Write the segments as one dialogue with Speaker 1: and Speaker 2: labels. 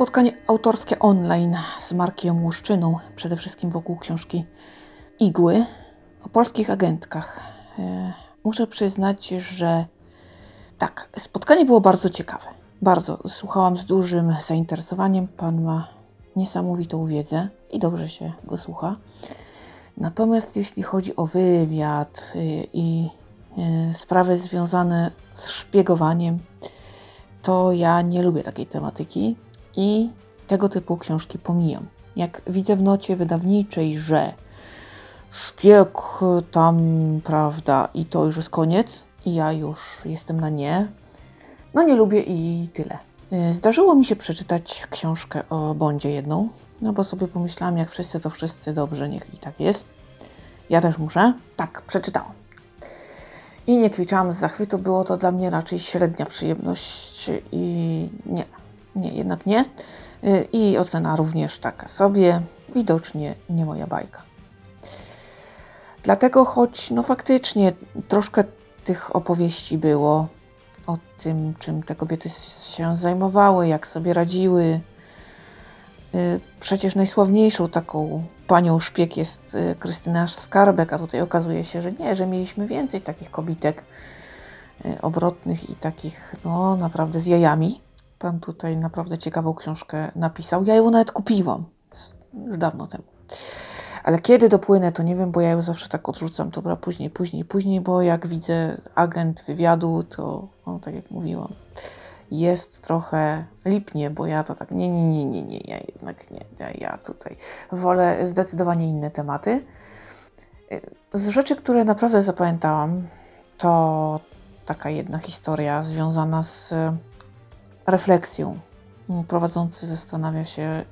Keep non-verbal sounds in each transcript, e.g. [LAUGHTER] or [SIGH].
Speaker 1: spotkanie autorskie online z Markiem Łuszczyną, przede wszystkim wokół książki Igły o polskich agentkach. E, Muszę przyznać, że tak, spotkanie było bardzo ciekawe. Bardzo. Słuchałam z dużym zainteresowaniem. Pan ma niesamowitą wiedzę i dobrze się go słucha. Natomiast jeśli chodzi o wywiad y, i y, sprawy związane z szpiegowaniem, to ja nie lubię takiej tematyki i tego typu książki pomijam. Jak widzę w nocie wydawniczej, że szpieg tam, prawda, i to już jest koniec, i ja już jestem na nie, no nie lubię i tyle. Y, Zdarzyło mi się przeczytać książkę o Bondzie jedną, no bo sobie pomyślałam, jak wszyscy to wszyscy, dobrze, niech i tak jest. Ja też muszę. Tak, przeczytałam. I nie kwiczałam z zachwytu, było to dla mnie raczej średnia przyjemność i nie, nie, jednak nie. Y, I ocena również taka sobie, widocznie nie moja bajka. Dlatego, choć no faktycznie troszkę tych opowieści było o tym, czym te kobiety się zajmowały, jak sobie radziły. Y, Przecież najsławniejszą taką panią szpieg jest y, Krystyna Skarbek, a tutaj okazuje się, że nie, że mieliśmy więcej takich kobitek obrotnych i takich, no naprawdę z jajami. Pan tutaj naprawdę ciekawą książkę napisał. Ja ją nawet kupiłam już dawno temu. Ale kiedy dopłynę, to nie wiem, bo ja ją zawsze tak odrzucam. Dobra, później, później, później, bo jak widzę agent wywiadu, to no, tak jak mówiłam, jest trochę lipnie, bo ja to tak, nie, nie, nie, nie, nie, ja jednak nie, ja, ja tutaj wolę zdecydowanie inne tematy. Z rzeczy, które naprawdę zapamiętałam, to taka jedna historia związana z refleksją. Prowadzący zastanawia się,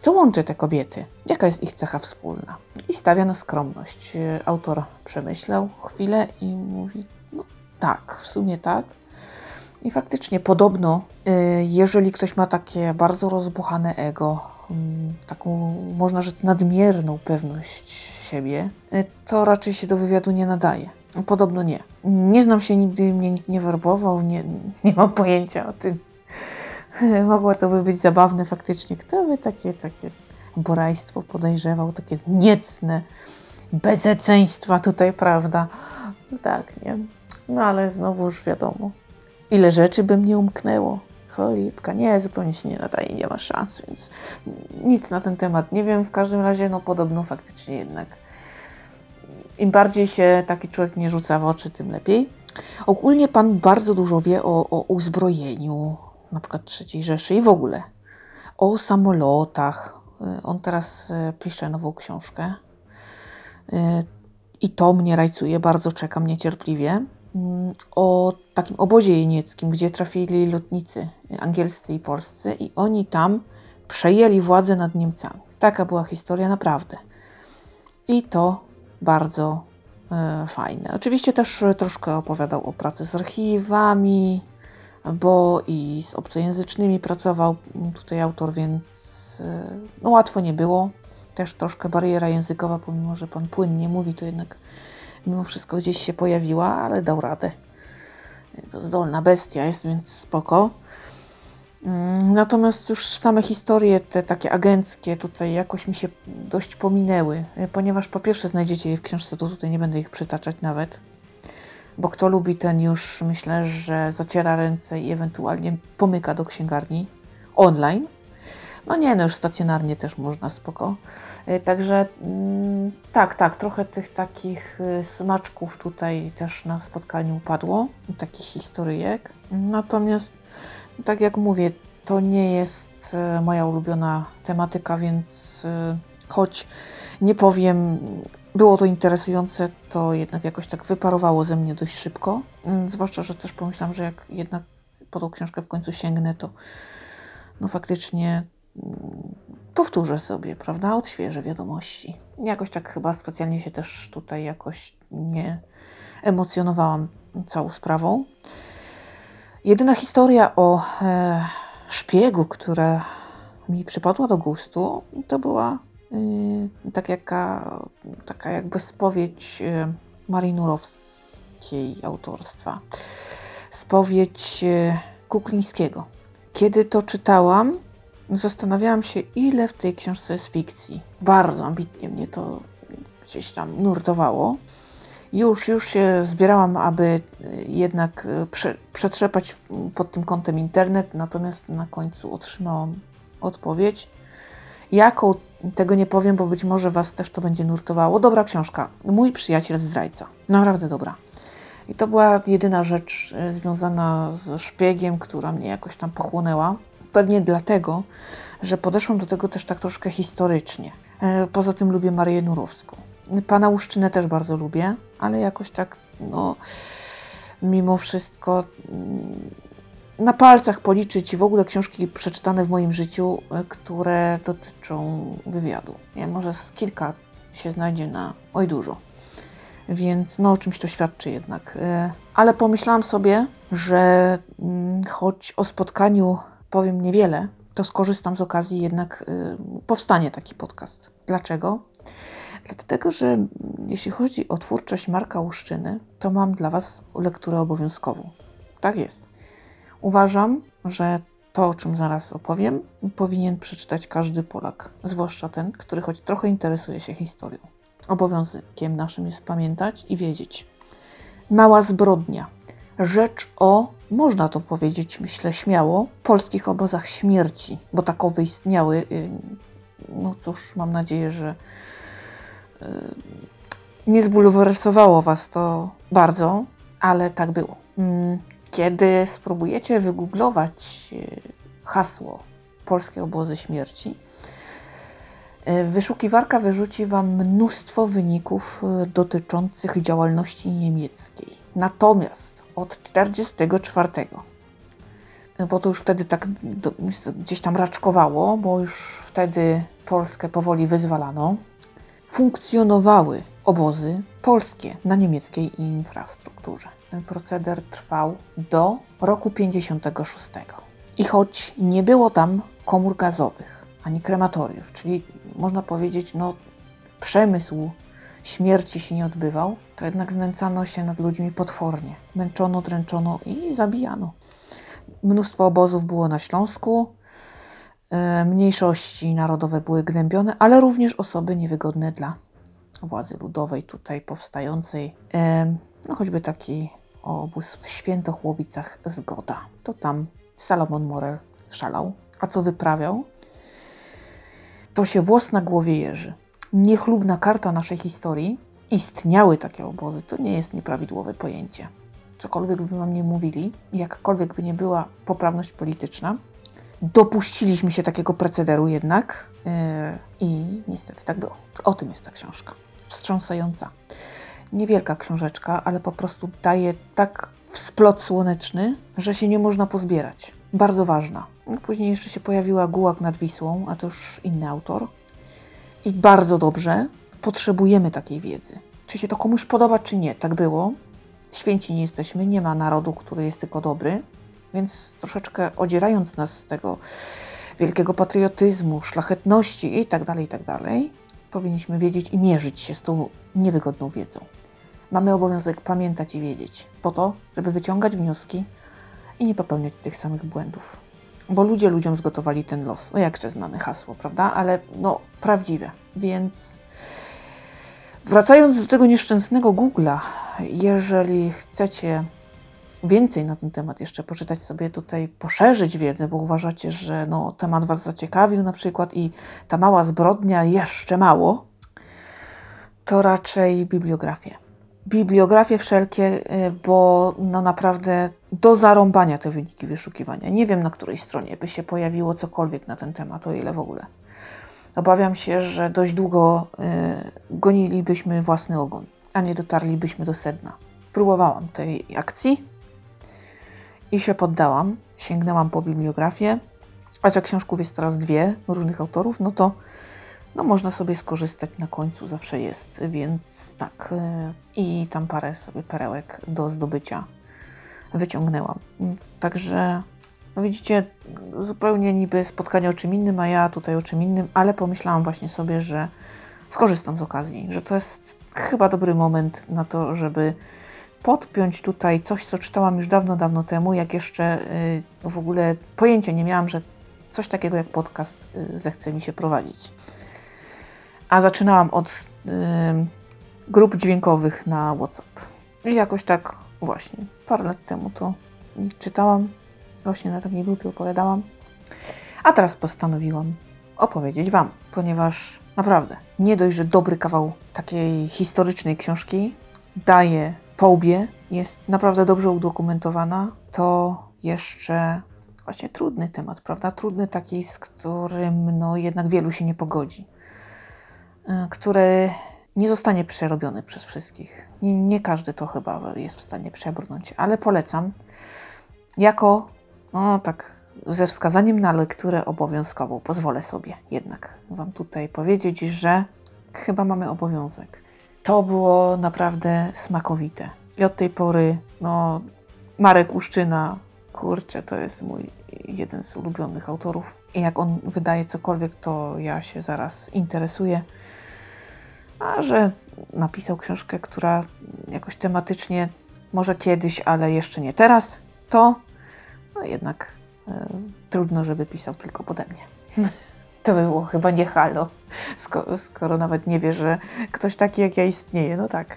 Speaker 1: co łączy te kobiety, jaka jest ich cecha wspólna. I stawia na skromność. Y, Autor przemyślał chwilę i mówi, no tak, w sumie tak. I faktycznie podobno, y, jeżeli ktoś ma takie bardzo rozbuchane ego, taką można rzec nadmierną pewność siebie, y, to raczej się do wywiadu nie nadaje. Podobno nie. Nie znam się, nigdy mnie nikt nie werbował, nie, nie mam pojęcia o tym. [LAUGHS] Mogło to by być zabawne faktycznie. Kto by takie, takie borajstwo podejrzewał, takie niecne bezeceństwa tutaj, prawda? No tak, nie? No ale znowuż wiadomo, ile rzeczy by mnie umknęło. Cholipka, nie, zupełnie się nie nadaje, nie ma szans, więc nic na ten temat nie wiem. W każdym razie, no podobno faktycznie jednak im bardziej się taki człowiek nie rzuca w oczy, tym lepiej. Ogólnie pan bardzo dużo wie o, o uzbrojeniu, na przykład III Rzeszy i w ogóle o samolotach. Y, On teraz y, pisze nową książkę Y, i to mnie rajcuje, bardzo czekam niecierpliwie. Mm, O takim obozie jenieckim, gdzie trafili lotnicy angielscy i polscy i oni tam przejęli władzę nad Niemcami. Taka była historia naprawdę. I to bardzo e, fajne. Oczywiście też e, troszkę opowiadał o pracy z archiwami, bo i z obcojęzycznymi pracował mm, tutaj autor, więc e, no, łatwo nie było. Też troszkę bariera językowa, pomimo że pan płynnie mówi, to jednak mimo wszystko gdzieś się pojawiła, ale dał radę. To zdolna bestia jest, więc spoko. Mm, Natomiast już same historie, te takie agenckie, tutaj jakoś mi się dość pominęły, y, ponieważ po pierwsze znajdziecie je w książce, to tutaj nie będę ich przytaczać nawet, bo kto lubi, ten już myślę, że zaciera ręce i ewentualnie pomyka do księgarni online. No nie, no już stacjonarnie też można, spoko. Y, Także mm, tak, tak, trochę tych takich y, smaczków tutaj też na spotkaniu padło, takich historyjek. Natomiast tak jak mówię, to nie jest e, moja ulubiona tematyka, więc e, choć nie powiem, było to interesujące, to jednak jakoś tak wyparowało ze mnie dość szybko. Mm, Zwłaszcza, że też pomyślałam, że jak jednak po tą książkę w końcu sięgnę, to no faktycznie mm, powtórzę sobie, prawda, odświeżę wiadomości. Jakoś tak chyba specjalnie się też tutaj jakoś nie emocjonowałam całą sprawą. Jedyna historia o e, szpiegu, która mi przypadła do gustu, to była y, tak jaka, taka jakby spowiedź y, Marii Nurowskiej autorstwa. Spowiedź y, Kuklińskiego. Kiedy to czytałam, zastanawiałam się, ile w tej książce jest fikcji. Bardzo ambitnie mnie to gdzieś tam nurtowało. Już, już się zbierałam, aby jednak prze, przetrzepać pod tym kątem internet, natomiast na końcu otrzymałam odpowiedź. Jaką tego nie powiem, bo być może Was też to będzie nurtowało. Dobra książka. Mój przyjaciel zdrajca. Naprawdę dobra. I to była jedyna rzecz e, związana z szpiegiem, która mnie jakoś tam pochłonęła. Pewnie dlatego, że podeszłam do tego też tak troszkę historycznie. E, poza tym lubię Marię Nurowską. Pana Łuszczynę też bardzo lubię, ale jakoś tak, no, mimo wszystko mm, na palcach policzyć w ogóle książki przeczytane w moim życiu, e, które dotyczą wywiadu. Nie, może z kilka się znajdzie na oj dużo. Więc no o czymś to świadczy jednak. E, ale pomyślałam sobie, że mm, choć o spotkaniu powiem niewiele, to skorzystam z okazji jednak e, powstanie taki podcast. Dlaczego? Dlatego, że jeśli chodzi o twórczość Marka Łuszczyny, to mam dla Was lekturę obowiązkową. Tak jest. Uważam, że to, o czym zaraz opowiem, powinien przeczytać każdy Polak, zwłaszcza ten, który choć trochę interesuje się historią. Obowiązkiem naszym jest pamiętać i wiedzieć. Mała zbrodnia. Rzecz o, można to powiedzieć, myślę śmiało, polskich obozach śmierci, bo takowe istniały. Y, no cóż, mam nadzieję, że nie zbulwersowało Was to bardzo, ale tak było. Mm, kiedy spróbujecie wygooglować y, hasło polskie obozy śmierci, y, wyszukiwarka wyrzuci Wam mnóstwo wyników y, dotyczących działalności niemieckiej. Natomiast od 1944, bo to już wtedy tak gdzieś tam raczkowało, bo już wtedy Polskę powoli wyzwalano, funkcjonowały obozy polskie na niemieckiej infrastrukturze. Ten proceder trwał do roku 56. I choć nie było tam komór gazowych ani krematoriów, czyli można powiedzieć, no przemysł śmierci się nie odbywał, to jednak znęcano się nad ludźmi potwornie. Męczono, dręczono i zabijano. Mnóstwo obozów było na Śląsku, mniejszości narodowe były gnębione, ale również osoby niewygodne dla władzy ludowej tutaj powstającej. No choćby taki obóz w Świętochłowicach Zgoda. To tam Salomon Morel szalał. A co wyprawiał? To się włos na głowie jeży. Niechlubna karta naszej historii. Istniały takie obozy. To nie jest nieprawidłowe pojęcie. Cokolwiek by wam nie mówili, jakkolwiek by nie była poprawność polityczna, dopuściliśmy się takiego procederu jednak yy, i niestety tak było. O tym jest ta książka. Wstrząsająca niewielka książeczka, ale po prostu daje tak splot słoneczny, że się nie można pozbierać. Bardzo ważna. Później jeszcze się pojawiła Gułak nad Wisłą, a to już inny autor. I bardzo dobrze, potrzebujemy takiej wiedzy. Czy się to komuś podoba, czy nie. Tak było. Święci nie jesteśmy, nie ma narodu, który jest tylko dobry, więc troszeczkę odzierając nas z tego wielkiego patriotyzmu, szlachetności i tak dalej, i tak powinniśmy wiedzieć i mierzyć się z tą niewygodną wiedzą. Mamy obowiązek pamiętać i wiedzieć, po to, żeby wyciągać wnioski i nie popełniać tych samych błędów. Bo ludzie ludziom zgotowali ten los. No jakże znane hasło, prawda? Ale no prawdziwe. Więc wracając do tego nieszczęsnego Google'a, jeżeli chcecie więcej na ten temat jeszcze poczytać sobie tutaj, poszerzyć wiedzę, bo uważacie, że no, temat Was zaciekawił na przykład i ta mała zbrodnia jeszcze mało, to raczej bibliografię bibliografie wszelkie, y, bo no naprawdę do zarąbania te wyniki wyszukiwania. Nie wiem, na której stronie by się pojawiło cokolwiek na ten temat, o ile w ogóle. Obawiam się, że dość długo y, gonilibyśmy własny ogon, a nie dotarlibyśmy do sedna. Próbowałam tej akcji i się poddałam. Sięgnęłam po bibliografię, a że książków jest teraz dwie różnych autorów, no to no można sobie skorzystać na końcu, zawsze jest, więc tak. E, I tam parę sobie perełek do zdobycia wyciągnęłam. Także, no widzicie, zupełnie niby spotkanie o czym innym, a ja tutaj o czym innym, ale pomyślałam właśnie sobie, że skorzystam z okazji, że to jest chyba dobry moment na to, żeby podpiąć tutaj coś, co czytałam już dawno, dawno temu, jak jeszcze y, w ogóle pojęcia nie miałam, że coś takiego jak podcast y, zechce mi się prowadzić. A zaczynałam od y, grup dźwiękowych na WhatsApp. I jakoś tak właśnie parę lat temu to czytałam, właśnie na takiej grupie opowiadałam. A teraz postanowiłam opowiedzieć Wam, ponieważ naprawdę nie dość, że dobry kawał takiej historycznej książki daje po łbie, jest naprawdę dobrze udokumentowana, to jeszcze właśnie trudny temat, prawda? Trudny taki, z którym no, jednak wielu się nie pogodzi, y, który nie zostanie przerobiony przez wszystkich. Nie, nie każdy to chyba jest w stanie przebrnąć, ale polecam jako, no tak, ze wskazaniem na lekturę obowiązkową. Pozwolę sobie jednak Wam tutaj powiedzieć, że chyba mamy obowiązek. To było naprawdę smakowite. I od tej pory, no, Marek Uszczyna, kurczę, to jest mój jeden z ulubionych autorów. I jak on wydaje cokolwiek, to ja się zaraz interesuję. A że napisał książkę, która jakoś tematycznie, może kiedyś, ale jeszcze nie teraz, to no jednak e, trudno, żeby pisał tylko pode mnie. [LAUGHS] To by było chyba nie halo, skoro, skoro nawet nie wie, że ktoś taki jak ja istnieje. No tak.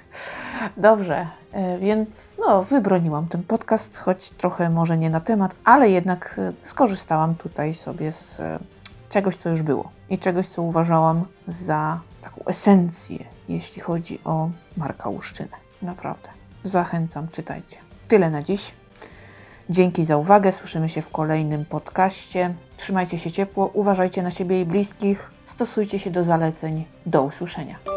Speaker 1: Dobrze, e, więc no, wybroniłam ten podcast, choć trochę może nie na temat, ale jednak e, skorzystałam tutaj sobie z e, czegoś, co już było i czegoś, co uważałam za taką esencję, jeśli chodzi o Marka Łuszczynę. Naprawdę. Zachęcam, czytajcie. Tyle na dziś. Dzięki za uwagę. Słyszymy się w kolejnym podcaście. Trzymajcie się ciepło, uważajcie na siebie i bliskich, stosujcie się do zaleceń. Do usłyszenia.